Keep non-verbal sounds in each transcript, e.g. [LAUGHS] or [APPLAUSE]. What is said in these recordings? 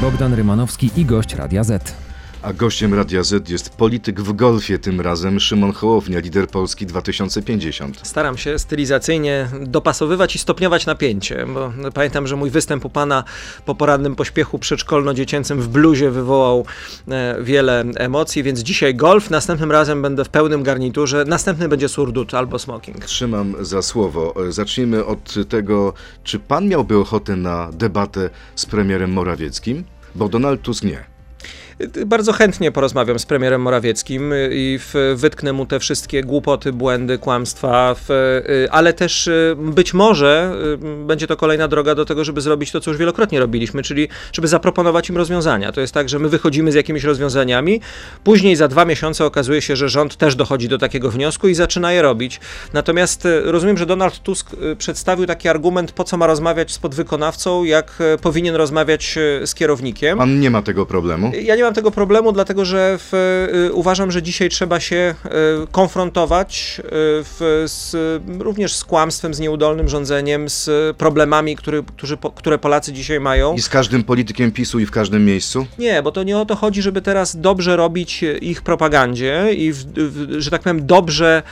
Bogdan Rymanowski i gość Radia Z. A gościem Radia Z jest polityk w golfie, tym razem Szymon Hołownia, lider Polski 2050. Staram się stylizacyjnie dopasowywać i stopniować napięcie, bo pamiętam, że mój występ u pana po porannym pośpiechu przedszkolno-dziecięcym w bluzie wywołał e, wiele emocji, więc dzisiaj golf, następnym razem będę w pełnym garniturze, następny będzie surdut albo smoking. Trzymam za słowo. E, Zacznijmy od tego, czy pan miałby ochotę na debatę z premierem Morawieckim? Bo Donald Tusk nie. Bardzo chętnie porozmawiam z premierem Morawieckim i w, wytknę mu te wszystkie głupoty, błędy, kłamstwa, w, ale też y, być może y, będzie to kolejna droga do tego, żeby zrobić to, co już wielokrotnie robiliśmy, czyli żeby zaproponować im rozwiązania. To jest tak, że my wychodzimy z jakimiś rozwiązaniami, później za dwa miesiące okazuje się, że rząd też dochodzi do takiego wniosku i zaczyna je robić. Natomiast y, rozumiem, że Donald Tusk przedstawił taki argument, po co ma rozmawiać z podwykonawcą, jak powinien rozmawiać z kierownikiem. Pan nie ma tego problemu? Ja nie mam tego problemu, dlatego że w, y, uważam, że dzisiaj trzeba się y, konfrontować y, w, z, również z kłamstwem, z nieudolnym rządzeniem, z problemami, który, którzy, które Polacy dzisiaj mają. I z każdym politykiem PiSu i w każdym miejscu? Nie, bo to nie o to chodzi, żeby teraz dobrze robić ich propagandzie i, w, że tak powiem, dobrze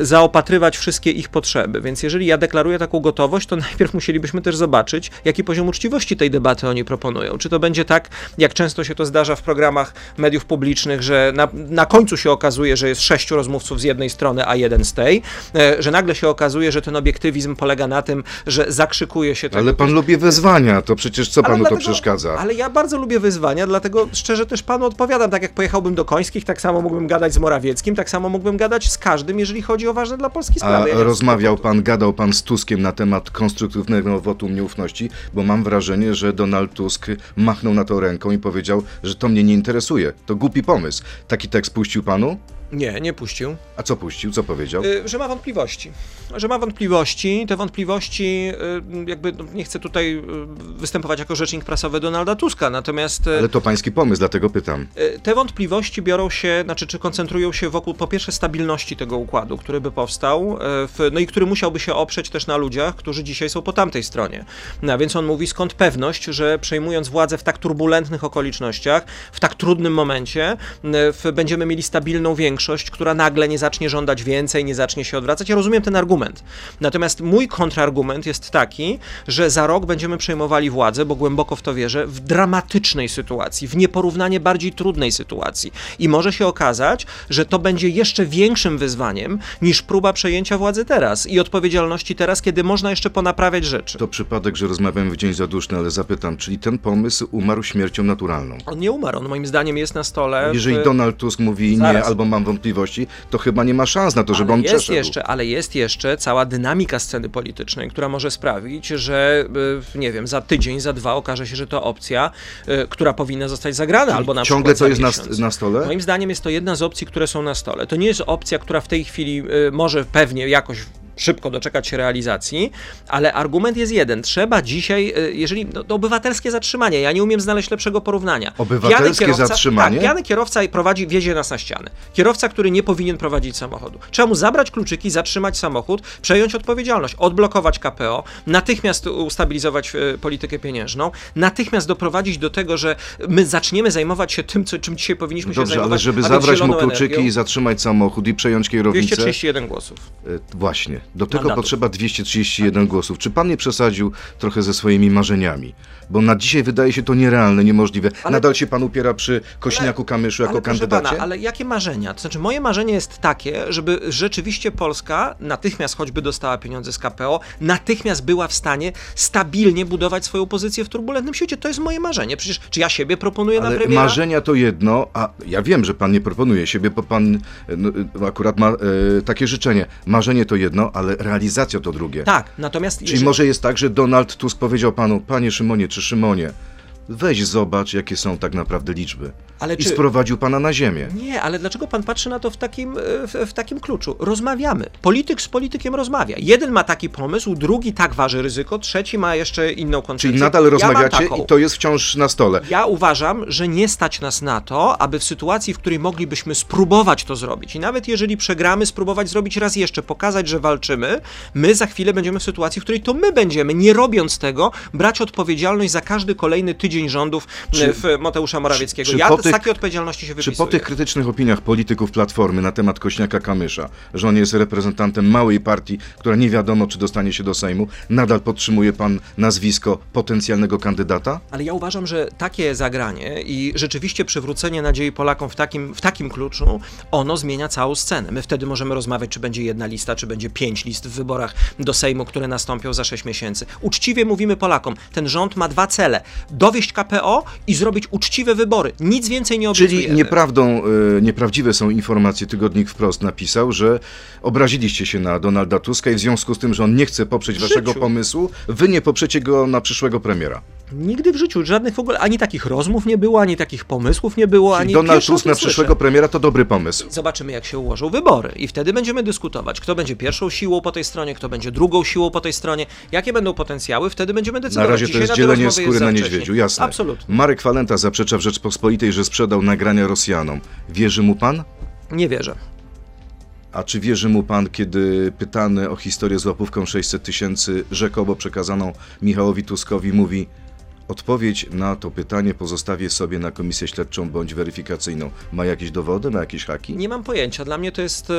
zaopatrywać wszystkie ich potrzeby. Więc jeżeli ja deklaruję taką gotowość, to [LAUGHS] najpierw musielibyśmy też zobaczyć, jaki poziom uczciwości tej debaty oni proponują. Czy to będzie tak, jak często się to zdarza w programach mediów publicznych, że na, na końcu się okazuje, że jest sześciu rozmówców z jednej strony, a jeden z tej, e, że nagle się okazuje, że ten obiektywizm polega na tym, że zakrzykuje się... Ale pan lubi wyzwania, to przecież co Ale panu dlatego- to przeszkadza? Ale ja bardzo lubię wyzwania, dlatego szczerze też panu odpowiadam. Tak jak pojechałbym do Końskich, tak samo mógłbym gadać z Morawieckim, tak samo mógłbym gadać z każdym, jeżeli chodzi o ważne dla Polski A sprawy. Ja nie mam rozmawiał pan, gadał pan z Tuskiem na temat konstruktywnego wotum nieufności, bo mam wrażenie, że Donald Tusk machnął na to ręką i powiedział, że to mnie nie interesuje. To głupi pomysł. Taki tekst puścił panu? Nie, nie puścił. A co puścił? Co powiedział? Y, że ma wątpliwości. Że ma wątpliwości. Te wątpliwości, y, jakby no, nie chcę tutaj y, występować jako rzecznik prasowy Donalda Tuska, natomiast y, Ale to pański pomysł, dlatego pytam. y, te wątpliwości biorą się, znaczy czy koncentrują się wokół po pierwsze stabilności tego układu, który by powstał, y, w, no i który musiałby się oprzeć też na ludziach, którzy dzisiaj są po tamtej stronie. No, a więc on mówi, skąd pewność, że przejmując władzę w tak turbulentnych okolicznościach, w tak trudnym momencie, w, będziemy mieli stabilną większość, która nagle nie zacznie żądać więcej, nie zacznie się odwracać. Ja rozumiem ten argument. Natomiast mój kontrargument jest taki, że za rok będziemy przejmowali władzę, bo głęboko w to wierzę, w dramatycznej sytuacji, w nieporównanie bardziej trudnej sytuacji. I może się okazać, że to będzie jeszcze większym wyzwaniem niż próba przejęcia władzy teraz i odpowiedzialności teraz, kiedy można jeszcze ponaprawiać rzeczy. To przypadek, że rozmawiamy w dzień zaduszny, ale zapytam, czyli ten pomysł umarł śmiercią naturalną? On nie umarł, on moim zdaniem jest na stole. Jeżeli w... Donald Tusk mówi nie Zaraz. albo mam wątpliwości, to chyba nie ma szans na to, żeby ale on jest przeszedł. jeszcze, ale jest jeszcze cała dynamika sceny politycznej, która może sprawić, że y, nie wiem, za tydzień, za dwa okaże się, że to opcja, y, która powinna zostać zagrana, albo na Ciągle to jest na, miesiąc. na stole? Moim zdaniem jest to jedna z opcji, które są na stole. To nie jest opcja, która w tej chwili y, może pewnie jakoś szybko doczekać się realizacji, ale argument jest jeden. Trzeba dzisiaj, y, jeżeli no, obywatelskie zatrzymanie, ja nie umiem znaleźć lepszego porównania. Obywatelskie kierowca- zatrzymanie? Tak, pijany kierowca prowadzi, wiezie nas na ścianę. Kierowca, który nie powinien prowadzić samochodu. Trzeba mu zabrać kluczyki, zatrzymać samochód, przejąć odpowiedzialność, odblokować KPO, natychmiast ustabilizować y, politykę pieniężną, natychmiast doprowadzić do tego, że my zaczniemy zajmować się tym, co, czym dzisiaj powinniśmy się Dobrze, zajmować. ale żeby zabrać mu kluczyki energią. i zatrzymać samochód i przejąć kierownicę. 231 głosów. E, Właśnie, do tego Mandatów. potrzeba 231 głosów. Czy pan nie przesadził trochę ze swoimi marzeniami? Bo na dzisiaj wydaje się to nierealne, niemożliwe. Ale- Nadal się pan upiera przy Kośniaku-Kamyszu jako ale kandydacie? Pana, ale jakie marzenia? To znaczy, moje marzenie jest takie, żeby rzeczywiście Polska natychmiast choćby dostała pieniądze z KPO, natychmiast była w stanie stabilnie budować swoją pozycję w turbulentnym świecie. To jest moje marzenie. Przecież czy ja siebie proponuję na Ale premiera? marzenia to jedno, a ja wiem, że pan nie proponuje siebie, bo pan e, no, e, akurat ma e, takie życzenie. Marzenie to jedno, ale realizacja to drugie. Tak, natomiast... Czyli jeżeli- może jest tak, że Donald Tusk powiedział panu, panie Szymonie czy Szymonie, weź zobacz, jakie są tak naprawdę liczby. Ale I czy- sprowadził pana na ziemię. Nie, ale dlaczego pan patrzy na to w takim, e, w, w takim kluczu? Rozmawiamy. Polityk z politykiem rozmawia. Jeden ma taki pomysł, drugi tak waży ryzyko, trzeci ma jeszcze inną koncepcję. Czyli nadal Ja rozmawiacie i to jest wciąż na stole. Ja uważam, że nie stać nas na to, aby w sytuacji, w której moglibyśmy spróbować to zrobić i nawet jeżeli przegramy, spróbować zrobić raz jeszcze, pokazać, że walczymy, my za chwilę będziemy w sytuacji, w której to my będziemy, nie robiąc tego, brać odpowiedzialność za każdy kolejny tydzień tydzień rządów Czy- w Mateusza Morawieckiego. czy ja po z tych- takiej odpowiedzialności się Czy wypisuję. po tych krytycznych opiniach polityków Platformy na temat Kośniaka-Kamysza, że on jest reprezentantem małej partii, która nie wiadomo, czy dostanie się do Sejmu, nadal podtrzymuje pan nazwisko potencjalnego kandydata? Ale ja uważam, że takie zagranie i rzeczywiście przywrócenie nadziei Polakom w takim, w takim kluczu, ono zmienia całą scenę. My wtedy możemy rozmawiać, czy będzie jedna lista, czy będzie pięć list w wyborach do Sejmu, które nastąpią za sześć miesięcy. Uczciwie mówimy Polakom, ten rząd ma dwa cele. Dowieść KPO i zrobić uczciwe wybory. Nic więcej nie obiecujemy. Czyli nieprawdą, y, nieprawdziwe są informacje, tygodnik wprost napisał, że obraziliście się na Donalda Tuska i w związku z tym, że on nie chce poprzeć waszego pomysłu, wy nie poprzecie go na przyszłego premiera. Nigdy w życiu żadnych w ogóle, ani takich rozmów nie było, ani takich pomysłów nie było, Czyli ani Donald Tusk na to słyszę. przyszłego premiera to dobry pomysł. Zobaczymy, jak się ułożą wybory. I wtedy będziemy dyskutować, kto będzie pierwszą siłą po tej stronie, kto będzie drugą siłą po tej stronie, jakie będą potencjały, wtedy będziemy Na decydować. razie to Dzisiaj jest te dzielenie skóry jest na niedźwiedziu, jasne. Absolutnie. Marek Walenta zaprzecza w Rzeczpospolitej, że sprzedał nagrania Rosjanom. Wierzy mu pan? Nie wierzę. A czy wierzy mu pan, kiedy pytany o historię z łapówką 600 tysięcy rzekomo przekazaną Michałowi Tuskowi mówi Odpowiedź na to pytanie pozostawię sobie na komisję śledczą bądź weryfikacyjną. Ma jakieś dowody, ma jakieś haki? Nie mam pojęcia. Dla mnie to jest e,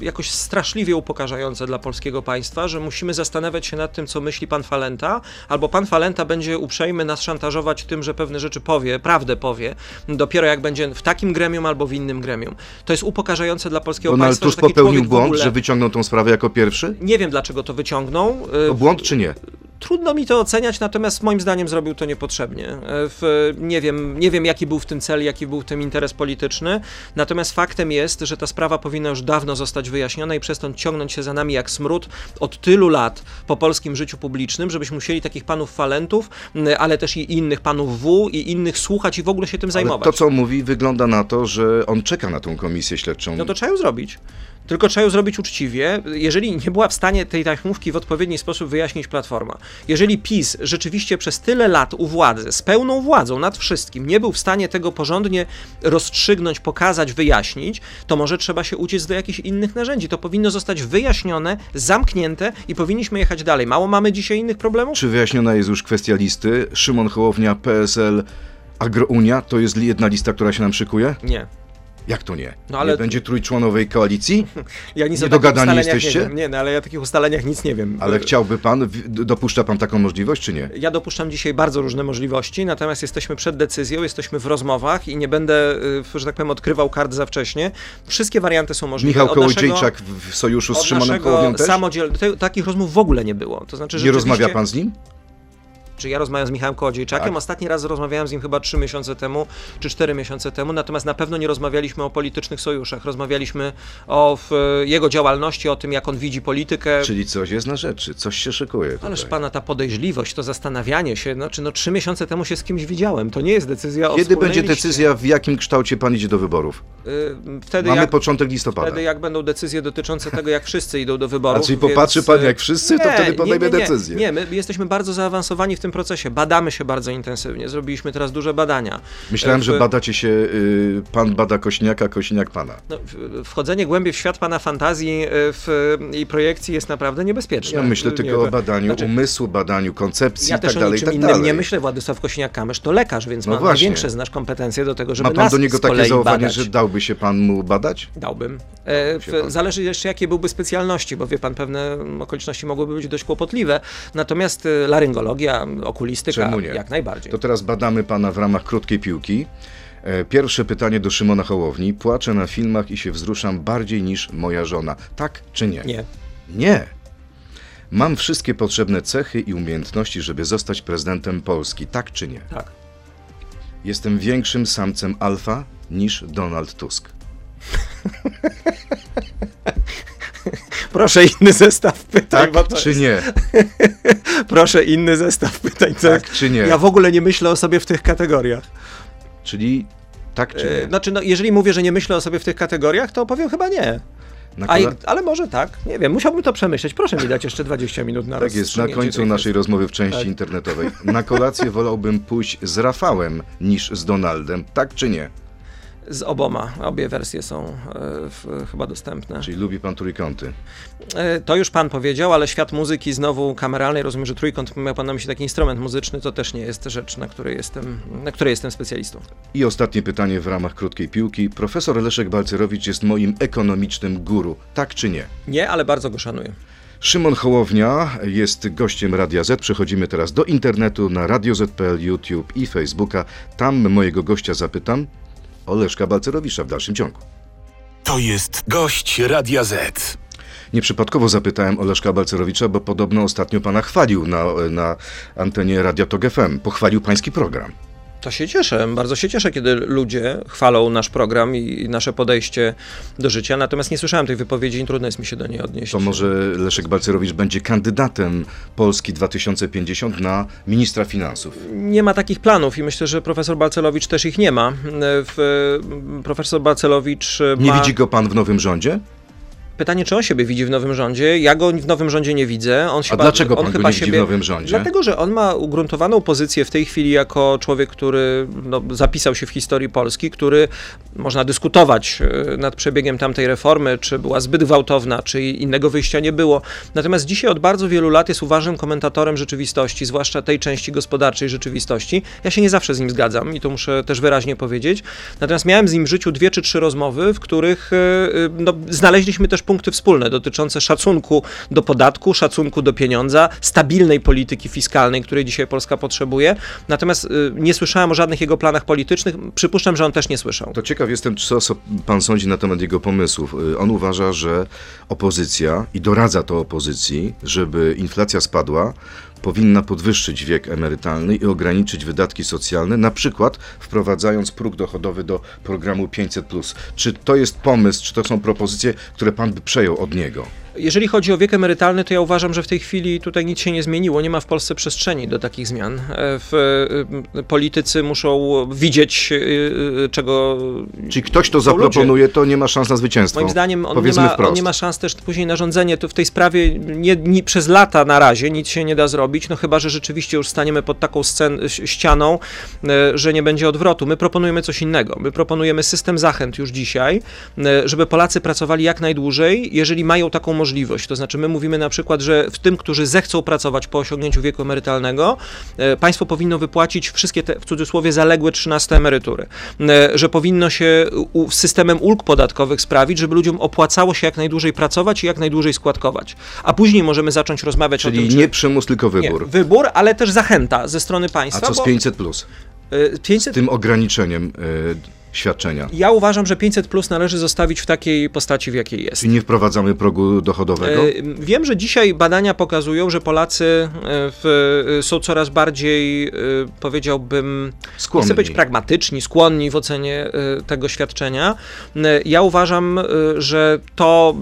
jakoś straszliwie upokarzające dla polskiego państwa, że musimy zastanawiać się nad tym, co myśli pan Falenta, albo pan Falenta będzie uprzejmy nas szantażować tym, że pewne rzeczy powie, prawdę powie, dopiero jak będzie w takim gremium albo w innym gremium. To jest upokarzające dla polskiego Donald państwa, Tusk że taki popełnił błąd, ogóle... że wyciągnął tą sprawę jako pierwszy? Nie wiem, dlaczego to wyciągnął. E, To błąd czy nie? Trudno mi to oceniać, natomiast moim zdaniem zrobił to niepotrzebnie. E, W, nie, wiem, nie wiem, jaki był w tym cel, jaki był w tym interes polityczny, natomiast faktem jest, że ta sprawa powinna już dawno zostać wyjaśniona i przestąd ciągnąć się za nami jak smród od tylu lat po polskim życiu publicznym, żebyśmy musieli takich panów falentów, m, ale też i innych panów W i innych słuchać i w ogóle się tym Ale zajmować. to, co mówi, wygląda na to, że on czeka na tą komisję śledczą. No to trzeba ją zrobić. Tylko trzeba ją zrobić uczciwie. Jeżeli nie była w stanie tej tajemniczki w odpowiedni sposób wyjaśnić Platforma, jeżeli PiS rzeczywiście przez tyle lat u władzy, z pełną władzą nad wszystkim, nie był w stanie tego porządnie rozstrzygnąć, pokazać, wyjaśnić, to może trzeba się uciec do jakichś innych narzędzi. To powinno zostać wyjaśnione, zamknięte i powinniśmy jechać dalej. Mało mamy dzisiaj innych problemów? Czy wyjaśniona jest już kwestia listy? Szymon Hołownia, PSL, Agrounia to jest jedna lista, która się nam szykuje? Nie. Jak to nie? No ale- Nie będzie trójczłonowej koalicji? [LAUGHS] Ja nic Niedogadani ustaleniach jesteście? Nie, wiem. nie, no ale ja o takich ustaleniach nic nie wiem. Ale chciałby pan, dopuszcza pan taką możliwość, czy nie? Ja dopuszczam dzisiaj bardzo różne możliwości, natomiast jesteśmy przed decyzją, jesteśmy w rozmowach i nie będę, y, że tak powiem, odkrywał kart za wcześnie. Wszystkie warianty są możliwe. Michał Kołodziejczak w sojuszu z Szymonem Hołownią też? samodziel... Takich rozmów w ogóle nie było. To znaczy, Nie rzeczywiście- rozmawia pan z nim? Czy ja rozmawiam z Michałem Kołodziejczakiem? Tak. Ostatni raz rozmawiałem z nim chyba trzy miesiące temu, czy cztery miesiące temu, natomiast na pewno nie rozmawialiśmy o politycznych sojuszach. Rozmawialiśmy o jego działalności, o tym, jak on widzi politykę. Czyli coś jest na rzeczy, coś się szykuje tutaj. Ależ pana ta podejrzliwość, to zastanawianie się, no, czy no trzy miesiące temu się z kimś widziałem, to nie jest decyzja o Kiedy będzie liście. decyzja, w jakim kształcie pan idzie do wyborów? Y, Wtedy Mamy jak, początek listopada. wtedy jak będą decyzje dotyczące tego, jak wszyscy idą do wyborów. A czyli popatrzy więc, pan jak wszyscy, to nie, wtedy nie, podejmie nie, nie. decyzję. Nie, my jesteśmy bardzo zaawansowani w tym procesie, badamy się bardzo intensywnie, zrobiliśmy teraz duże badania. Myślałem, W- że badacie się, y, pan bada Kośniaka, Kośniak pana. No, wchodzenie głębiej w świat pana fantazji y, w, i projekcji jest naprawdę niebezpieczne. Ja myślę Nie, tylko to- o badaniu znaczy, umysłu, badaniu koncepcji Ja i tak też dalej, i niczym tak innym dalej. nie myślę. Władysław Kosiniak-Kamysz to lekarz, więc No ma właśnie. największe znasz kompetencje do tego, żeby Ma pan do niego takie zaufanie, badać. że dałby się pan mu badać? Dałbym. E, w, pan. zależy jeszcze, jakie byłby specjalności, bo wie pan, pewne okoliczności mogłyby być dość kłopotliwe. Natomiast e, laryngologia, okulistyka, Czemu nie? jak najbardziej. To teraz badamy pana w ramach krótkiej piłki. E, Pierwsze pytanie do Szymona Hołowni. Płaczę na filmach i się wzruszam bardziej niż moja żona. Tak czy nie? Nie. Nie. Mam wszystkie potrzebne cechy i umiejętności, żeby zostać prezydentem Polski. Tak czy nie? Tak. Jestem większym samcem alfa niż Donald Tusk. [LAUGHS] Proszę inny zestaw pytań, Tak czy jest... nie? [LAUGHS] Proszę inny zestaw pytań. To Tak czy nie? Ja w ogóle nie myślę o sobie w tych kategoriach. Czyli tak czy E, nie? Znaczy, no, jeżeli mówię, że nie myślę o sobie w tych kategoriach, to powiem chyba nie. A, i- ale może tak, nie wiem, musiałbym to przemyśleć. Proszę mi dać jeszcze 20 minut na Tak jest, na końcu naszej rozmowy w części Tak. internetowej. Na kolację wolałbym pójść z Rafałem niż z Donaldem. Tak czy nie? Z oboma. Obie wersje są e, w, chyba dostępne. Czyli lubi pan trójkąty. E, to już pan powiedział, ale świat muzyki znowu kameralnej, rozumiem, że trójkąt miał pan na myśli taki instrument muzyczny, to też nie jest rzecz, na której jestem, na której jestem specjalistą. I ostatnie pytanie w ramach krótkiej piłki. Profesor Leszek Balcerowicz jest moim ekonomicznym guru, tak czy nie? Nie, ale bardzo go szanuję. Szymon Hołownia jest gościem Radia Z. Przechodzimy teraz do internetu na Radio Z.pl, YouTube i Facebooka. Tam mojego gościa zapytam o Leszka Balcerowicza w dalszym ciągu. To jest gość Radia Z. Nieprzypadkowo zapytałem o Leszka Balcerowicza, bo podobno ostatnio pana chwalił na, na antenie Radio Tok FM. Pochwalił pański program. To się cieszę, bardzo się cieszę, kiedy ludzie chwalą nasz program i nasze podejście do życia, natomiast nie słyszałem tej wypowiedzi i trudno jest mi się do niej odnieść. To może Leszek Balcerowicz będzie kandydatem Polski 2050 na ministra finansów? Nie ma takich planów i myślę, że profesor Balcelowicz też ich nie ma. W, profesor Balcelowicz Nie ma... widzi go pan w nowym rządzie? Pytanie, czy on siebie widzi w nowym rządzie? Ja go w nowym rządzie nie widzę. On się A dlaczego on pan chyba nie widzi siebie... w nowym rządzie? Dlatego, że on ma ugruntowaną pozycję w tej chwili jako człowiek, który no, zapisał się w historii Polski, który można dyskutować e, nad przebiegiem tamtej reformy, czy była zbyt gwałtowna, czy innego wyjścia nie było. Natomiast dzisiaj od bardzo wielu lat jest uważnym komentatorem rzeczywistości, zwłaszcza tej części gospodarczej rzeczywistości. Ja się nie zawsze z nim zgadzam i to muszę też wyraźnie powiedzieć. Natomiast miałem z nim w życiu dwie czy trzy rozmowy, w których e, e, no, znaleźliśmy też punkty wspólne dotyczące szacunku do podatku, szacunku do pieniądza, stabilnej polityki fiskalnej, której dzisiaj Polska potrzebuje. Natomiast y, nie słyszałem o żadnych jego planach politycznych. Przypuszczam, że on też nie słyszał. To ciekaw jestem, co pan sądzi na temat jego pomysłów. Y, On uważa, że opozycja i doradza to opozycji, żeby inflacja spadła, powinna podwyższyć wiek emerytalny i ograniczyć wydatki socjalne, na przykład wprowadzając próg dochodowy do programu 500+. Czy to jest pomysł, czy to są propozycje, które pan by przejął od niego? Jeżeli chodzi o wiek emerytalny, to ja uważam, że w tej chwili tutaj nic się nie zmieniło. Nie ma w Polsce przestrzeni do takich zmian. E, W, y, politycy muszą widzieć, y, czego. Czyli ktoś to są ludzie. zaproponuje, to nie ma szans na zwycięstwo. Moim zdaniem on nie, ma, on nie ma szans też później na rządzenie. To w tej sprawie nie, nie, przez lata na razie nic się nie da zrobić, no chyba, że rzeczywiście już staniemy pod taką scen, ścianą, e, że nie będzie odwrotu. My proponujemy coś innego. My proponujemy system zachęt już dzisiaj, e, żeby Polacy pracowali jak najdłużej, jeżeli mają taką możliwość. To znaczy my mówimy na przykład, że w tym, którzy zechcą pracować po osiągnięciu wieku emerytalnego, e, państwo powinno wypłacić wszystkie te, w cudzysłowie, zaległe 13 emerytury. E, Że powinno się systemem ulg podatkowych sprawić, żeby ludziom opłacało się jak najdłużej pracować i jak najdłużej składkować. A później możemy zacząć rozmawiać o Czyli tym, czy... nie przymus, tylko wybór. Nie, wybór, ale też zachęta ze strony A państwa. co z bo, 500 plus? y, 500 Tym ograniczeniem y, świadczenia. ja uważam, że 500 plus należy zostawić w takiej postaci, w jakiej jest. Czy nie wprowadzamy progu dochodowego? E, Wiem, że dzisiaj badania pokazują, że Polacy e, w, e, są coraz bardziej, powiedziałbym, Skłonni. chcę być pragmatyczni, skłonni w ocenie tego świadczenia. Ja uważam, że to,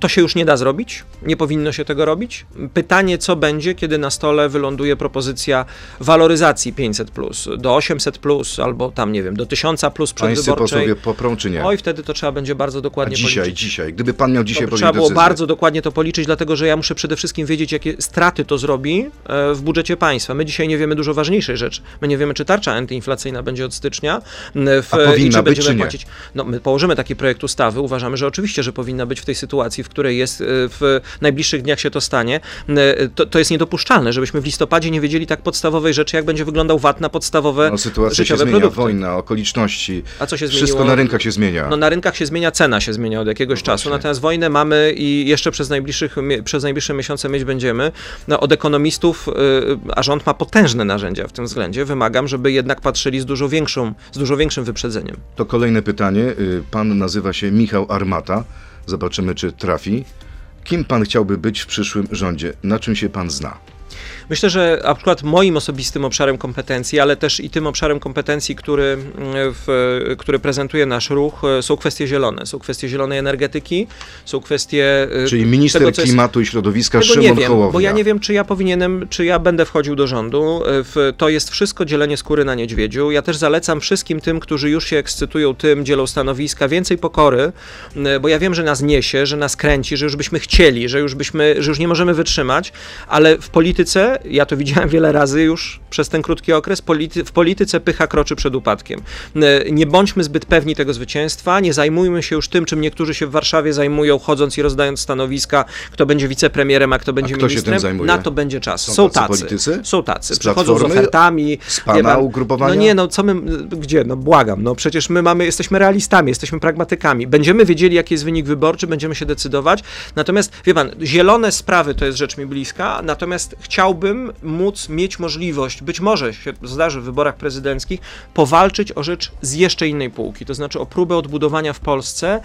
to się już nie da zrobić, nie powinno się tego robić. Pytanie, co będzie, kiedy na stole wyląduje propozycja waloryzacji 500 plus do 800 plus albo tam, nie wiem, do 1000 plus przedwyborczej. posłowie poprą czy nie? Oj, wtedy to trzeba będzie bardzo A dokładnie dzisiaj, policzyć. dzisiaj. Gdyby pan miał dzisiaj To trzeba było decyzję. bardzo dokładnie to policzyć, dlatego że ja muszę przede wszystkim wiedzieć, jakie straty to zrobi e, w budżecie państwa. My dzisiaj nie wiemy dużo ważniejszej rzeczy. My nie wiemy, czy tarcza antyinflacyjna będzie od stycznia. m, W, A powinna i czy być, będziemy czy nie? płacić. No, my położymy taki projekt ustawy. Uważamy, że oczywiście, że powinna być w tej sytuacji, w której jest e, w najbliższych dniach się to stanie. E, To, to jest niedopuszczalne, żebyśmy w listopadzie nie wiedzieli tak podstawowej rzeczy, jak będzie wyglądał VAT na podstawowe No, sytuacja się życiowe zmienia, produkty. wojna, okoliczności. A co się Wszystko zmieniło? na rynkach się zmienia. No na rynkach się zmienia, cena się zmienia od jakiegoś No czasu, natomiast wojnę mamy i jeszcze przez, najbliższych, przez najbliższe miesiące mieć będziemy. No, od ekonomistów, y, a rząd ma potężne narzędzia w tym względzie, wymagam, żeby jednak patrzyli z dużo, większą, z dużo większym wyprzedzeniem. To kolejne pytanie. Y, Pan nazywa się Michał Armata. Zobaczymy, czy trafi. Kim pan chciałby być w przyszłym rządzie? Na czym się pan zna? Myślę, że na przykład moim osobistym obszarem kompetencji, ale też i tym obszarem kompetencji, który, mm, w, który prezentuje nasz ruch, e, są kwestie zielone. Są kwestie zielonej energetyki, są kwestie. e, Czyli minister tego, co jest- klimatu i środowiska Tego Szymon nie wiem, Hołownia. bo ja nie wiem, czy ja powinienem, czy ja będę wchodził do rządu. W, to jest wszystko dzielenie skóry na niedźwiedziu. Ja też zalecam wszystkim tym, którzy już się ekscytują tym, dzielą stanowiska, więcej pokory, bo ja wiem, że nas niesie, że nas kręci, że już byśmy chcieli, że już byśmy, że już nie możemy wytrzymać, ale w polityce polityce, ja to widziałem wiele razy już przez ten krótki okres, polity, w polityce pycha kroczy przed upadkiem. E, Nie bądźmy zbyt pewni tego zwycięstwa, nie zajmujmy się już tym, czym niektórzy się w Warszawie zajmują, chodząc i rozdając stanowiska, kto będzie wicepremierem, a kto będzie kto się tym ministrem. Na to będzie czas. Są Są, tacy politycy? Są tacy. Z Przychodzą z ofertami. Z pana pan, ugrupowania? No nie, no co my, gdzie? No błagam, no przecież my mamy, jesteśmy realistami, jesteśmy pragmatykami. Będziemy wiedzieli, jaki jest wynik wyborczy, będziemy się decydować. Natomiast, wie pan, zielone sprawy to jest rzecz mi bliska, natomiast chciałbym móc mieć możliwość, być może się zdarzy w wyborach prezydenckich, powalczyć o rzecz z jeszcze innej półki, to znaczy o próbę odbudowania w Polsce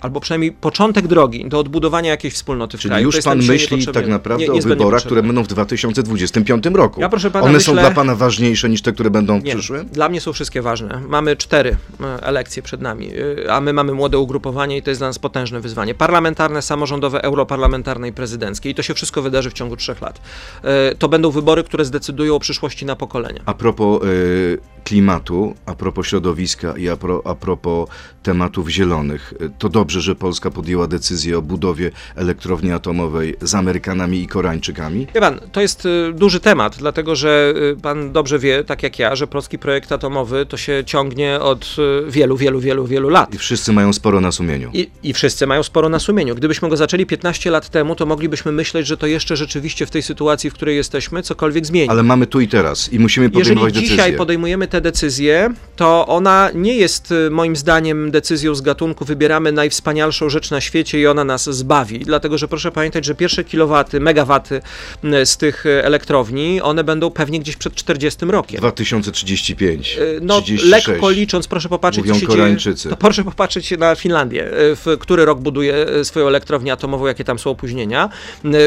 albo przynajmniej początek drogi do odbudowania jakiejś wspólnoty w Czyli kraju. Już pan myśli tak naprawdę nie- o wyborach, które będą w 2025 roku. Ja, proszę pana, One są myślę- dla pana ważniejsze niż te, które będą w Nie, przyszłym? dla mnie są wszystkie ważne. Mamy cztery e, elekcje przed nami, e, a my mamy młode ugrupowanie i to jest dla nas potężne wyzwanie. Parlamentarne, samorządowe, europarlamentarne i prezydenckie. I to się wszystko wydarzy w ciągu trzech lat. E, To będą wybory, które zdecydują o przyszłości na pokolenia. A propos y, klimatu, a propos środowiska i a, pro, a propos tematów zielonych, to dobrze, że Polska podjęła decyzję o budowie elektrowni atomowej z Amerykanami i Koreańczykami? Wie pan, to jest y, duży temat, dlatego że y, pan dobrze wie, tak jak ja, że polski projekt atomowy to się ciągnie od y, wielu, wielu, wielu, wielu lat. I wszyscy mają sporo na sumieniu. I, I wszyscy mają sporo na sumieniu. Gdybyśmy go zaczęli 15 lat temu, to moglibyśmy myśleć, że to jeszcze rzeczywiście w tej sytuacji, w której jesteśmy, cokolwiek zmieni. Ale mamy tu i teraz i musimy Jeżeli podejmować dzisiaj podejmujemy tę decyzję, to ona nie jest moim zdaniem decyzją z gatunku wybieramy najwspanialszą rzecz na świecie i ona nas zbawi. Dlatego, że proszę pamiętać, że pierwsze kilowaty, megawaty z tych y, elektrowni, one będą pewnie gdzieś przed 40 rokiem. 2035, Y, No, 36. lekko licząc, proszę popatrzeć, Mówią co się Koreańczycy. dzieje. To proszę popatrzeć na Finlandię, y, w który rok buduje swoją elektrownię atomową, jakie tam są opóźnienia.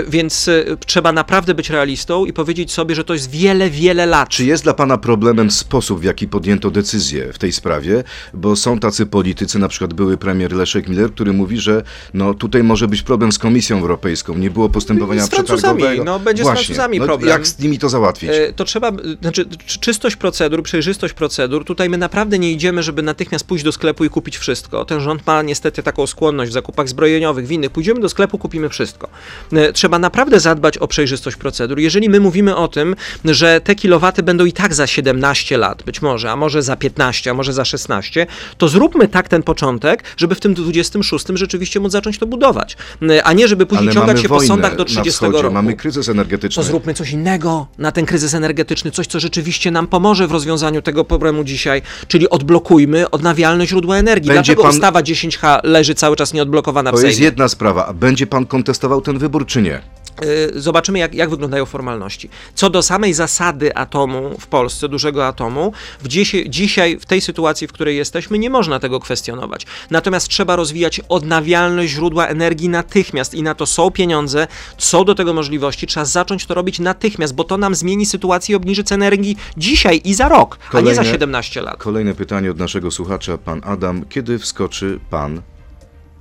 Więc trzeba naprawdę być realistą i powiedzieć sobie, że to jest wiele, wiele lat. Czy jest dla Pana problemem sposób, w jaki podjęto decyzję w tej sprawie? Bo są tacy politycy, na przykład były premier Leszek Miller, który mówi, że no, tutaj może być problem z Komisją Europejską, nie było postępowania Z Francuzami, przetargowego. no, będzie z Właśnie. Francuzami no, problem. Jak z nimi to załatwić? E, To trzeba, znaczy czy- czystość procedur, przejrzystość procedur, tutaj my naprawdę nie idziemy, żeby natychmiast pójść do sklepu i kupić wszystko. Ten rząd ma niestety taką skłonność w zakupach zbrojeniowych, w innych. Pójdziemy do sklepu, kupimy wszystko. E, Trzeba naprawdę zadbać o przejrzystość procedur. Jeżeli my mówimy o tym, że te kilowaty będą i tak za 17 lat, być może, a może za 15, a może za 16, to zróbmy tak ten początek, żeby w tym 26 rzeczywiście móc zacząć to budować. E, A nie, żeby później Ale ciągać się po sądach do na 30 wschodzie, roku. mamy kryzys energetyczny. To zróbmy coś innego na ten kryzys energetyczny, coś, co rzeczywiście nam pomoże w rozwiązaniu tego problemu dzisiaj, czyli odblokujmy odnawialne źródła energii. Będzie Dlaczego pan- ustawa 10H leży cały czas nieodblokowana w To jest jedna sprawa. A będzie Pan kontestował ten wybór, czy nie? Y, Zobaczymy, jak, jak wyglądają formalności. Co do samej zasady atomu w Polsce, dużego atomu, w dziesi- dzisiaj, w tej sytuacji, w której jesteśmy, nie można tego kwestionować. Natomiast trzeba rozwijać odnawialne źródła energii natychmiast i na to są pieniądze, są do tego możliwości, trzeba zacząć to robić natychmiast, bo to nam zmieni sytuację i obniży cenę energii dzisiaj i za rok, a nie za Kolejne- 17 lat. Kolejne pytanie od naszego słuchacza, pan Adam. Kiedy wskoczy Pan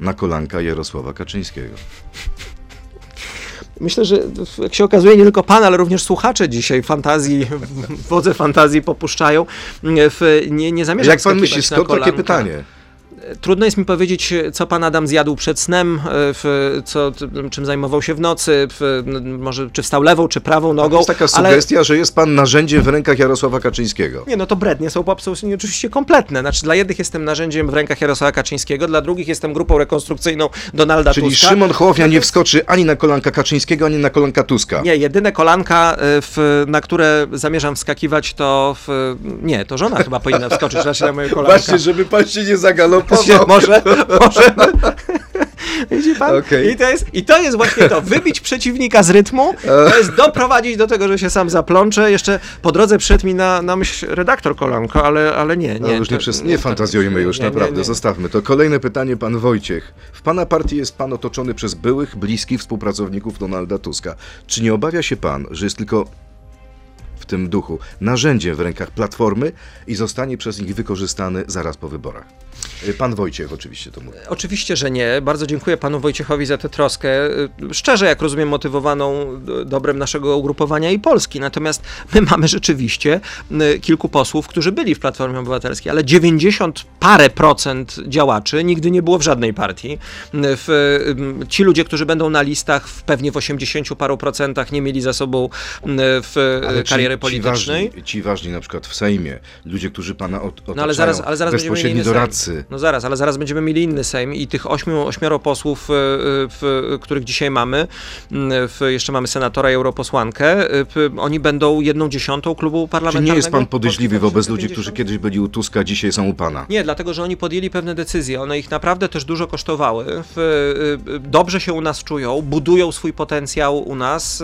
na kolanka Jarosława Kaczyńskiego? Myślę, że jak się okazuje, nie tylko pan, ale również słuchacze dzisiaj fantazji, wodze fantazji popuszczają. W, nie, nie zamierzam Jak Pan myśli, skąd takie pytanie? Trudno jest mi powiedzieć, co pan Adam zjadł przed snem, e, w, co, czym zajmował się w nocy, w, może czy wstał lewą, czy prawą To nogą. jest taka ale sugestia, że jest Pan narzędziem w rękach Jarosława Kaczyńskiego. nie, no to brednie są absolutnie oczywiście kompletne. Znaczy, dla jednych jestem narzędziem w rękach Jarosława Kaczyńskiego, dla drugich jestem grupą rekonstrukcyjną Donalda Czyli Tuska. Szymon Hołownia nie wskoczy ani na kolanka Kaczyńskiego, ani na kolanka Tuska. Nie, jedyne kolanka, e, w, na które zamierzam wskakiwać, to nie, to żona chyba powinna wskoczyć raczej na moje kolanka. żeby Pan się nie może, może. Widzi pan? Okej. I, to jest, I to jest właśnie to, wybić przeciwnika z rytmu, to jest doprowadzić do tego, że się sam zaplączę. Jeszcze po drodze przyszedł mi na, na myśl redaktor Kolanko, ale, ale nie, nie. No już nie, to- przez, nie fantazjujmy już, nie, nie, naprawdę, nie. zostawmy to. Kolejne pytanie, pan Wojciech. W pana partii jest pan otoczony przez byłych, bliskich współpracowników Donalda Tuska. Czy nie obawia się pan, że jest tylko w tym duchu narzędziem w rękach Platformy i zostanie przez nich wykorzystany zaraz po wyborach? Y, Pan Wojciech oczywiście to mówi. Oczywiście, że nie. Bardzo dziękuję panu Wojciechowi za tę troskę. Y, Szczerze, jak rozumiem, motywowaną y, dobrem naszego ugrupowania i Polski. Natomiast my [LAUGHS] mamy rzeczywiście kilku posłów, którzy byli w Platformie Obywatelskiej, ale 90 parę procent działaczy nigdy nie było w żadnej partii. W, ci ludzie, którzy będą na listach, w pewnie w 80 paru procentach nie mieli za sobą w Ale ci- kariery ci politycznej. ważni, ci ważni na przykład w Sejmie, ludzie, którzy pana ot- otaczają, No ale zaraz, ale zaraz bezpośredni doradcy. No zaraz, ale zaraz będziemy mieli inny Sejm i tych ośmiu, ośmioro posłów, y, y, w, których dzisiaj mamy, y, w, jeszcze mamy senatora i europosłankę, y, p- oni będą jedną dziesiątą klubu Czy parlamentarnego. nie jest pan podejrzliwy wobec ludzi, 2050? którzy kiedyś byli u Tuska, dzisiaj są u pana? Nie, dlatego, że oni podjęli pewne decyzje. One ich naprawdę też dużo kosztowały. W, dobrze się u nas czują, budują swój potencjał u nas.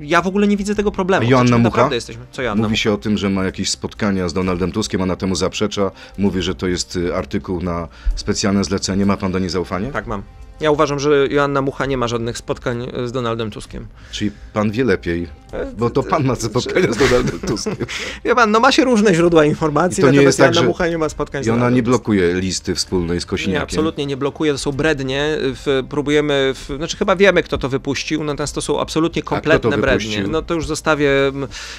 Ja w ogóle nie widzę tego problemu. A Joanna Znaczy, Mucha? Jesteśmy. Co Joanna Mówi Mucha? się o tym, że ma jakieś spotkania z Donaldem Tuskiem, ona temu zaprzecza. Mówi, że to jest artykuł na specjalne zlecenie. Ma pan do niej zaufanie? Tak mam. Ja uważam, że Joanna Mucha nie ma żadnych spotkań y, z Donaldem Tuskiem. Czyli pan wie lepiej, bo to pan ma spotkania z Donaldem Tuskiem. [LAUGHS] Wie pan, no ma się różne źródła informacji, I to nie jest tak, Joanna że- Mucha nie ma spotkań z I ona nie blokuje listy wspólnej z Nie, Kosiniakiem. absolutnie nie blokuje, to są brednie. W, próbujemy, w, znaczy chyba wiemy, kto to wypuścił, natomiast to są absolutnie kompletne brednie. No to już zostawię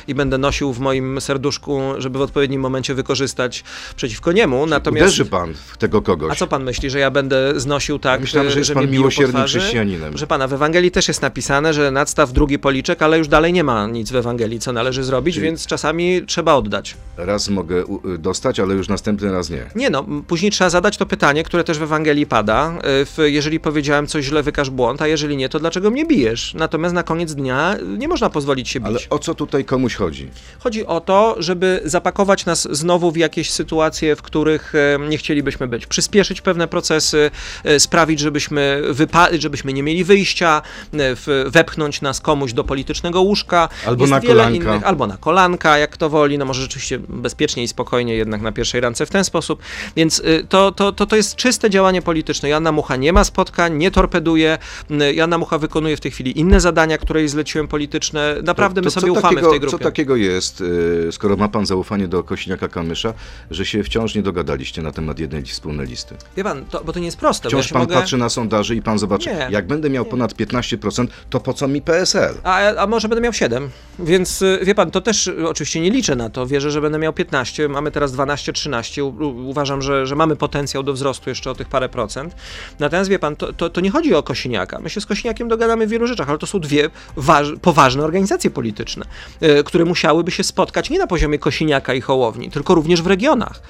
i będę nosił w moim serduszku, żeby w odpowiednim momencie wykorzystać przeciwko niemu. Natomiast. Uderzy pan w tego kogoś. A co pan myśli, że ja będę znosił tak, Myślałem, że jest że pan miłosiernym chrześcijaninem. Proszę pana, w Ewangelii też jest napisane, że nadstaw drugi policzek, ale już dalej nie ma nic w Ewangelii, co należy zrobić, Czyli- więc czasami trzeba oddać. Raz mogę y, dostać, ale już następny raz nie. Nie no, później trzeba zadać to pytanie, które też w Ewangelii pada. y, W, jeżeli powiedziałem coś źle, wykaż błąd, a jeżeli nie, to dlaczego mnie bijesz? Natomiast na koniec dnia y, nie można pozwolić się bić. Ale o co tutaj komuś chodzi? Chodzi o to, żeby zapakować nas znowu w jakieś sytuacje, w których nie chcielibyśmy być. Przyspieszyć pewne procesy, sprawić, żebyśmy, wypa- żebyśmy nie mieli wyjścia, e, w- wepchnąć nas komuś do politycznego łóżka. Albo Jest na kolanka. Innych, albo na kolanka, jak to woli. No może rzeczywiście bezpiecznie i spokojnie jednak na pierwszej rance w ten sposób. Więc y, to, to, to, to jest czyste działanie polityczne. Joanna Mucha nie ma spotkań, nie torpeduje. Y, Joanna Mucha wykonuje w tej chwili inne zadania, które jej zleciłem polityczne. Naprawdę my To- to sobie co ufamy takiego, w tej grupie. Co takiego jest, y, skoro ma pan zaufanie do Kośniaka-Kamysza, że się wciąż nie dogadaliście na temat jednej wspólnej listy? Wie pan, to, bo to nie jest proste. Wciąż ja pan mogę... patrzy na sondaże i pan zobaczy, Nie. jak będę miał ponad 15%, to po co mi PSL? A, a może będę miał 7, więc y, wie pan, to też oczywiście nie liczę na to, wierzę, że będę miał 15, mamy teraz 12-13, U- u- uważam, że, że mamy potencjał do wzrostu jeszcze o tych parę procent. Natomiast wie pan, to, to, to nie chodzi o Kosiniaka, my się z Kosiniakiem dogadamy w wielu rzeczach, ale to są dwie waż, poważne organizacje polityczne, y, które musiałyby się spotkać nie na poziomie Kosiniaka i Hołowni, tylko również w regionach.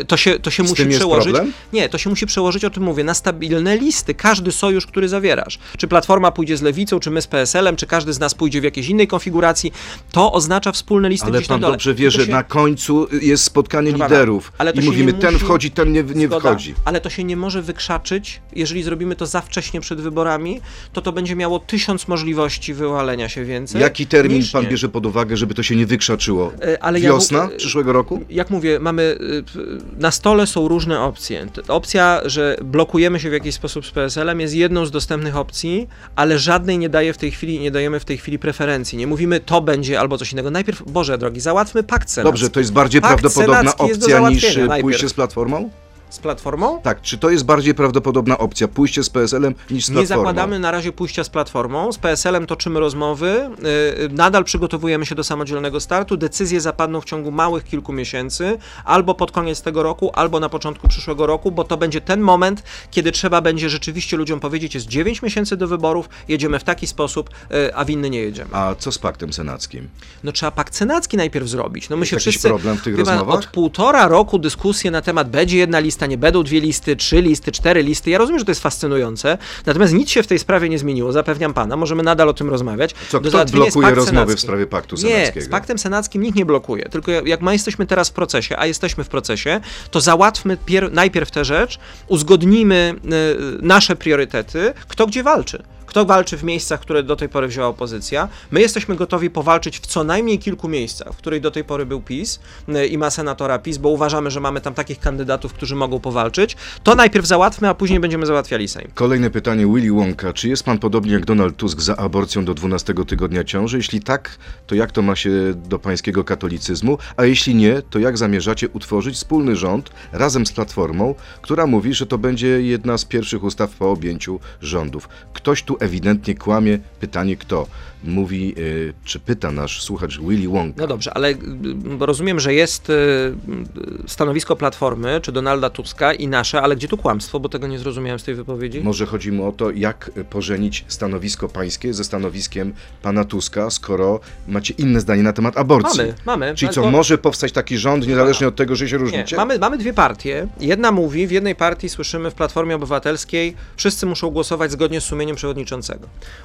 Y, to się, to się Z musi przełożyć... problem? Nie, to się musi przełożyć, o tym mówię, na stabilne listy. Każdy sojusz, który zawierasz. Czy Platforma pójdzie z Lewicą, czy my z PSL-em, czy każdy z nas pójdzie w jakiejś innej konfiguracji, to oznacza wspólne listy Ale pan dobrze wie, że się- na końcu jest spotkanie Proszę liderów i mówimy, nie ten musi- wchodzi, ten nie, nie Zgoda, wchodzi. Ale to się nie może wykrzaczyć, jeżeli zrobimy to za wcześnie przed wyborami, to to będzie miało tysiąc możliwości wywalenia się więcej. Jaki termin pan nie. bierze pod uwagę, żeby to się nie wykrzaczyło? E, ale ja mu- Wiosna e, przyszłego roku? jak mówię, mamy p- na stole są różne opcje. Opcja, że blokujemy się w jakiś sposób z PSL-em jest jedną z dostępnych opcji, ale żadnej nie daje w tej chwili, nie dajemy w tej chwili preferencji. Nie mówimy to będzie albo coś innego. Najpierw, Boże drogi, załatwmy pakt senacki. Dobrze, to jest bardziej Pakt prawdopodobna senacki jest do opcja niż załatwienia najpierw. pójście z Platformą? Z Platformą? Tak, czy to jest bardziej prawdopodobna opcja, pójście z PSL-em niż z Nie Platformą? zakładamy na razie pójścia z Platformą. Z PSL-em toczymy rozmowy. Yy, Nadal przygotowujemy się do samodzielnego startu. Decyzje zapadną w ciągu małych kilku miesięcy, albo pod koniec tego roku, albo na początku przyszłego roku, bo to będzie ten moment, kiedy trzeba będzie rzeczywiście ludziom powiedzieć, jest 9 miesięcy do wyborów, jedziemy w taki sposób, yy, a w inny nie jedziemy. A co z paktem senackim? No trzeba pakt senacki najpierw zrobić. No my Jest się wszyscy... problem w tych rozmowach? Od półtora roku dyskusje na temat będzie jedna lista, nie będą dwie listy, trzy listy, cztery listy. Ja rozumiem, że to jest fascynujące, natomiast nic się w tej sprawie nie zmieniło, zapewniam pana. Możemy nadal o tym rozmawiać. Co, kto blokuje rozmowy w senacki. sprawie paktu Nie, senackiego? z paktem senackim nikt nie blokuje. Tylko jak my jesteśmy teraz w procesie, a jesteśmy w procesie, to załatwmy pier- najpierw tę rzecz, uzgodnijmy y, nasze priorytety, kto gdzie walczy. Kto walczy w miejscach, które do tej pory wzięła opozycja? My jesteśmy gotowi powalczyć w co najmniej kilku miejscach, w których do tej pory był PiS y, i ma senatora PiS, bo uważamy, że mamy tam takich kandydatów, którzy mogą powalczyć. To najpierw załatwmy, a później będziemy załatwiali Sejm. Kolejne pytanie, Willy Wonka. Czy jest pan podobnie jak Donald Tusk za aborcją do 12 tygodnia ciąży? Jeśli tak, to jak to ma się do pańskiego katolicyzmu? A jeśli nie, to jak zamierzacie utworzyć wspólny rząd razem z Platformą, która mówi, że to będzie jedna z pierwszych ustaw po objęciu rządów? Ktoś tu ewidentnie kłamie. Pytanie kto? Mówi, y, czy pyta nasz słuchacz Willy Wonka. No dobrze, ale y, rozumiem, że jest y, y, stanowisko Platformy czy Donalda Tuska i nasze, ale gdzie tu kłamstwo, bo tego nie zrozumiałem z tej wypowiedzi? Może chodzi mu o to, jak pożenić stanowisko pańskie ze stanowiskiem pana Tuska, skoro macie inne zdanie na temat aborcji. Mamy, mamy. Czyli co, może powstać taki rząd, niezależnie od tego, że się Nie, różnicie? mamy, mamy dwie partie. Jedna mówi, w jednej partii słyszymy w Platformie Obywatelskiej, wszyscy muszą głosować zgodnie z sumieniem przewodniczącego.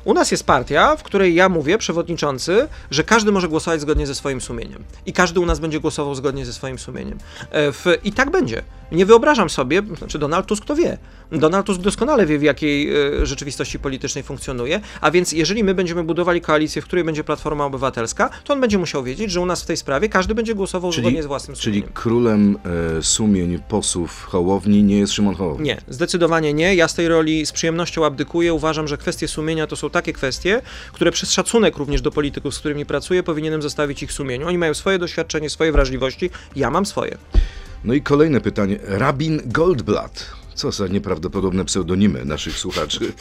U nas jest partia, w której ja mówię, przewodniczący, że każdy może głosować zgodnie ze swoim sumieniem. I każdy u nas będzie głosował zgodnie ze swoim sumieniem. E, W, I tak będzie. Nie wyobrażam sobie, znaczy Donald Tusk to wie. Donald Tusk doskonale wie, w jakiej e, rzeczywistości politycznej funkcjonuje, a więc jeżeli my będziemy budowali koalicję, w której będzie Platforma Obywatelska, to on będzie musiał wiedzieć, że u nas w tej sprawie każdy będzie głosował zgodnie z własnym czyli sumieniem. królem e, sumień posłów Hołowni nie jest Szymon Hołownia. Nie, zdecydowanie nie. Ja z tej roli z przyjemnością abdykuję. Uważam, że kwestie sumienia to są takie kwestie, które przez szacunek również do polityków, z którymi pracuję, powinienem zostawić ich sumieniu. Oni mają swoje doświadczenie, swoje wrażliwości, ja mam swoje. No i kolejne pytanie. Rabin Goldblatt. Co za nieprawdopodobne pseudonimy naszych słuchaczy.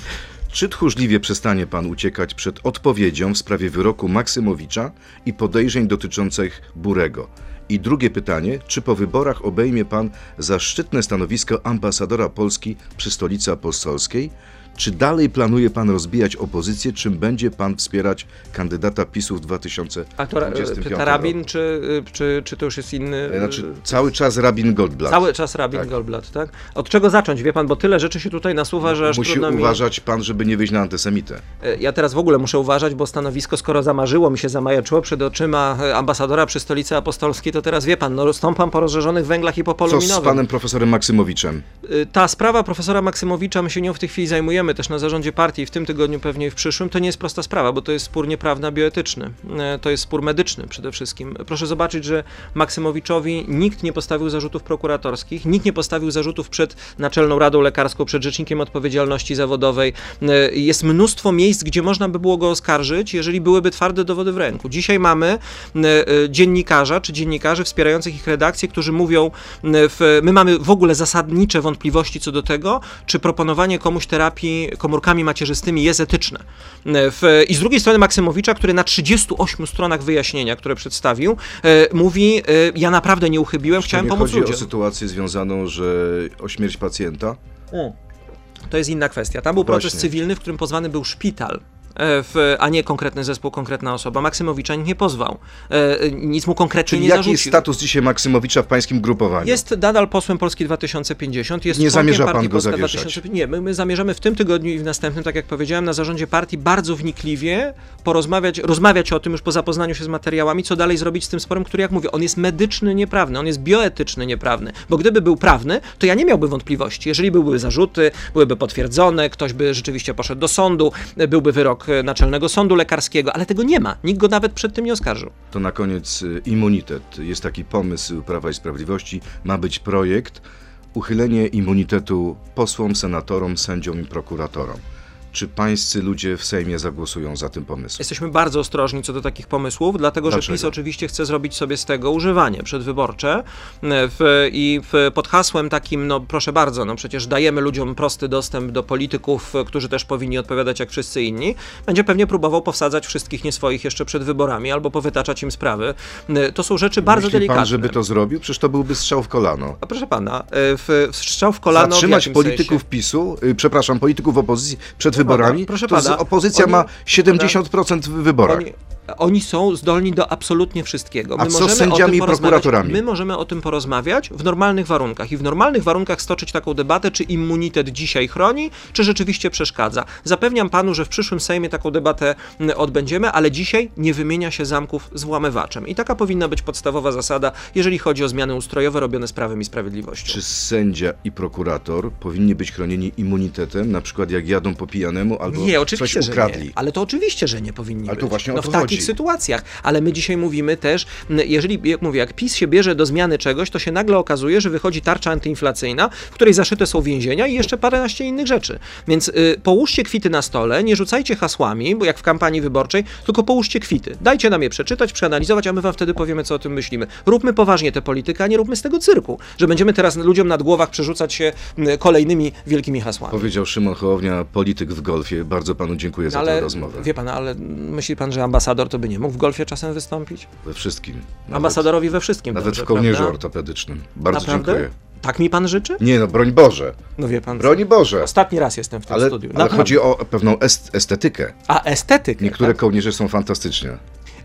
Czy tchórzliwie przestanie pan uciekać przed odpowiedzią w sprawie wyroku Maksymowicza i podejrzeń dotyczących Burego? I drugie pytanie, czy po wyborach obejmie pan zaszczytne stanowisko ambasadora Polski przy stolicy apostolskiej? Czy dalej planuje pan rozbijać opozycję, czym będzie pan wspierać kandydata PiSu w 2025 A to e, Rabin, czy, y, czy, czy to już jest inny... y, Znaczy, cały czas Rabin Goldblatt. Cały czas Rabin Tak. Goldblatt, tak? Od czego zacząć, wie pan, bo tyle rzeczy się tutaj nasuwa, że aż Musi trudno mi... uważać pan, żeby nie wyjść na antysemitę. E, Ja teraz w ogóle muszę uważać, bo stanowisko, skoro zamarzyło mi się, zamajaczyło przed oczyma e, ambasadora przy stolicy apostolskiej, to teraz wie pan, no stąpam po rozżarzonych węglach i po polu Co z minowym. panem profesorem Maksymowiczem? Ta sprawa profesora Maksymowicza, my się nią w tej chwili zajmujemy też na zarządzie partii, w tym tygodniu pewnie i w przyszłym, to nie jest prosta sprawa, bo to jest spór nieprawny, bioetyczny. E, To jest spór medyczny przede wszystkim. Proszę zobaczyć, że Maksymowiczowi nikt nie postawił zarzutów prokuratorskich, nikt nie postawił zarzutów przed Naczelną Radą Lekarską, przed Rzecznikiem Odpowiedzialności Zawodowej. E, Jest mnóstwo miejsc, gdzie można by było go oskarżyć, jeżeli byłyby twarde dowody w ręku. Dzisiaj mamy e, dziennikarza czy dziennikarzy wspierających ich redakcje, którzy mówią, w, my mamy w ogóle zasadnicze wątpliwości co do tego, czy proponowanie komuś terapii komórkami macierzystymi jest etyczne. W, I z drugiej strony Maksymowicza, który na 38 stronach wyjaśnienia, które przedstawił, e, mówi, e, ja naprawdę nie uchybiłem, chciałem pomóc chodzi ludziom. o sytuację związaną, że o śmierć pacjenta? To jest inna kwestia. Tam był proces Właśnie. cywilny, w którym pozwany był szpital. E, W, a nie konkretny zespół, konkretna osoba. Maksymowicza nikt nie pozwał. E, Nic mu konkretnie Czyli nie jaki zarzucił. jest status dzisiaj Maksymowicza w pańskim grupowaniu? Jest nadal posłem Polski 2050. Jest Nie zamierza pan go Polska zawieszać? 2050. Nie, my, my zamierzamy w tym tygodniu i w następnym, tak jak powiedziałem, na zarządzie partii bardzo wnikliwie porozmawiać, rozmawiać o tym już po zapoznaniu się z materiałami, co dalej zrobić z tym sporem, który, jak mówię, on jest medyczny, nieprawny, on jest bioetyczny, nieprawny. Bo gdyby był prawny, to ja nie miałbym wątpliwości. Jeżeli byłyby zarzuty, byłyby potwierdzone, ktoś by rzeczywiście poszedł do sądu, byłby wyrok Naczelnego Sądu Lekarskiego, ale tego nie ma. Nikt go nawet przed tym nie oskarżył. To na koniec y, immunitet. Jest taki pomysł Prawa i Sprawiedliwości. Ma być projekt uchylenie immunitetu posłom, senatorom, sędziom i prokuratorom. Czy pańscy ludzie w Sejmie zagłosują za tym pomysłem? Jesteśmy bardzo ostrożni co do takich pomysłów, dlatego że Dlaczego? PiS oczywiście chce zrobić sobie z tego używanie przedwyborcze e, w, i w, pod hasłem takim, no proszę bardzo, no przecież dajemy ludziom prosty dostęp do polityków, e, którzy też powinni odpowiadać jak wszyscy inni, będzie pewnie próbował powsadzać wszystkich nieswoich jeszcze przed wyborami albo powytaczać im sprawy. E, To są rzeczy bardzo Myśli delikatne. pan, żeby to zrobił? Przecież to byłby strzał w kolano. A proszę pana, w, w strzał w kolano w Zatrzymać jakim polityków sensie? PiSu, y, przepraszam, polityków opozycji przed Proszę pana, wyborami, proszę to pana, opozycja oni- ma 70% w wyborach. Oni, Oni są zdolni do absolutnie wszystkiego. A co z sędziami i prokuratorami? My możemy o tym porozmawiać w normalnych warunkach i w normalnych warunkach stoczyć taką debatę, czy immunitet dzisiaj chroni, czy rzeczywiście przeszkadza. Zapewniam panu, że w przyszłym Sejmie taką debatę odbędziemy, ale dzisiaj nie wymienia się zamków z włamywaczem. I taka powinna być podstawowa zasada, jeżeli chodzi o zmiany ustrojowe robione z Prawem i Sprawiedliwością. Czy sędzia i prokurator powinni być chronieni immunitetem, na przykład jak jadą po pijanemu albo Nie, oczywiście, coś że ukradli? nie. Ale to oczywiście, że nie powinni Ale być. to właśnie o no, to w takich chodzi. sytuacjach. Ale my dzisiaj mówimy też, jeżeli, jak mówię, jak PiS się bierze do zmiany czegoś, to się nagle okazuje, że wychodzi tarcza antyinflacyjna, w której zaszyte są więzienia i jeszcze paręnaście innych rzeczy. Więc y, połóżcie kwity na stole, nie rzucajcie hasłami, bo jak w kampanii wyborczej, tylko połóżcie kwity. Dajcie nam je przeczytać, przeanalizować, a my wam wtedy powiemy, co o tym myślimy. Róbmy poważnie tę politykę, a nie róbmy z tego cyrku, że będziemy teraz ludziom nad głowach przerzucać się kolejnymi wielkimi hasłami. Powiedział Szymon Hołownia, polityk w golfie. Bardzo panu dziękuję za tę Ale rozmowę. wie pan, ale myśli pan, że ambasador to by nie mógł w golfie czasem wystąpić? We wszystkim. Nawet, Ambasadorowi we wszystkim. Nawet dobrze, w kołnierzu prawda? ortopedycznym. Bardzo Naprawdę? dziękuję. Tak mi pan życzy? Nie no, broń Boże. No wie pan. co? Broń Boże. Ostatni raz jestem w tym Ale, studiu. ale chodzi o pewną est- estetykę. A estetykę. Niektóre tak? kołnierze są fantastyczne.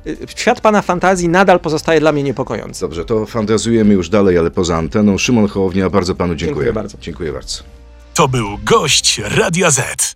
Y, Świat pana fantazji nadal pozostaje dla mnie niepokojący. Dobrze, to fantazjujemy już dalej, ale poza anteną. Szymon Hołownia, bardzo panu dziękuję. Dziękuję bardzo. Dziękuję bardzo. To był gość Radia Z.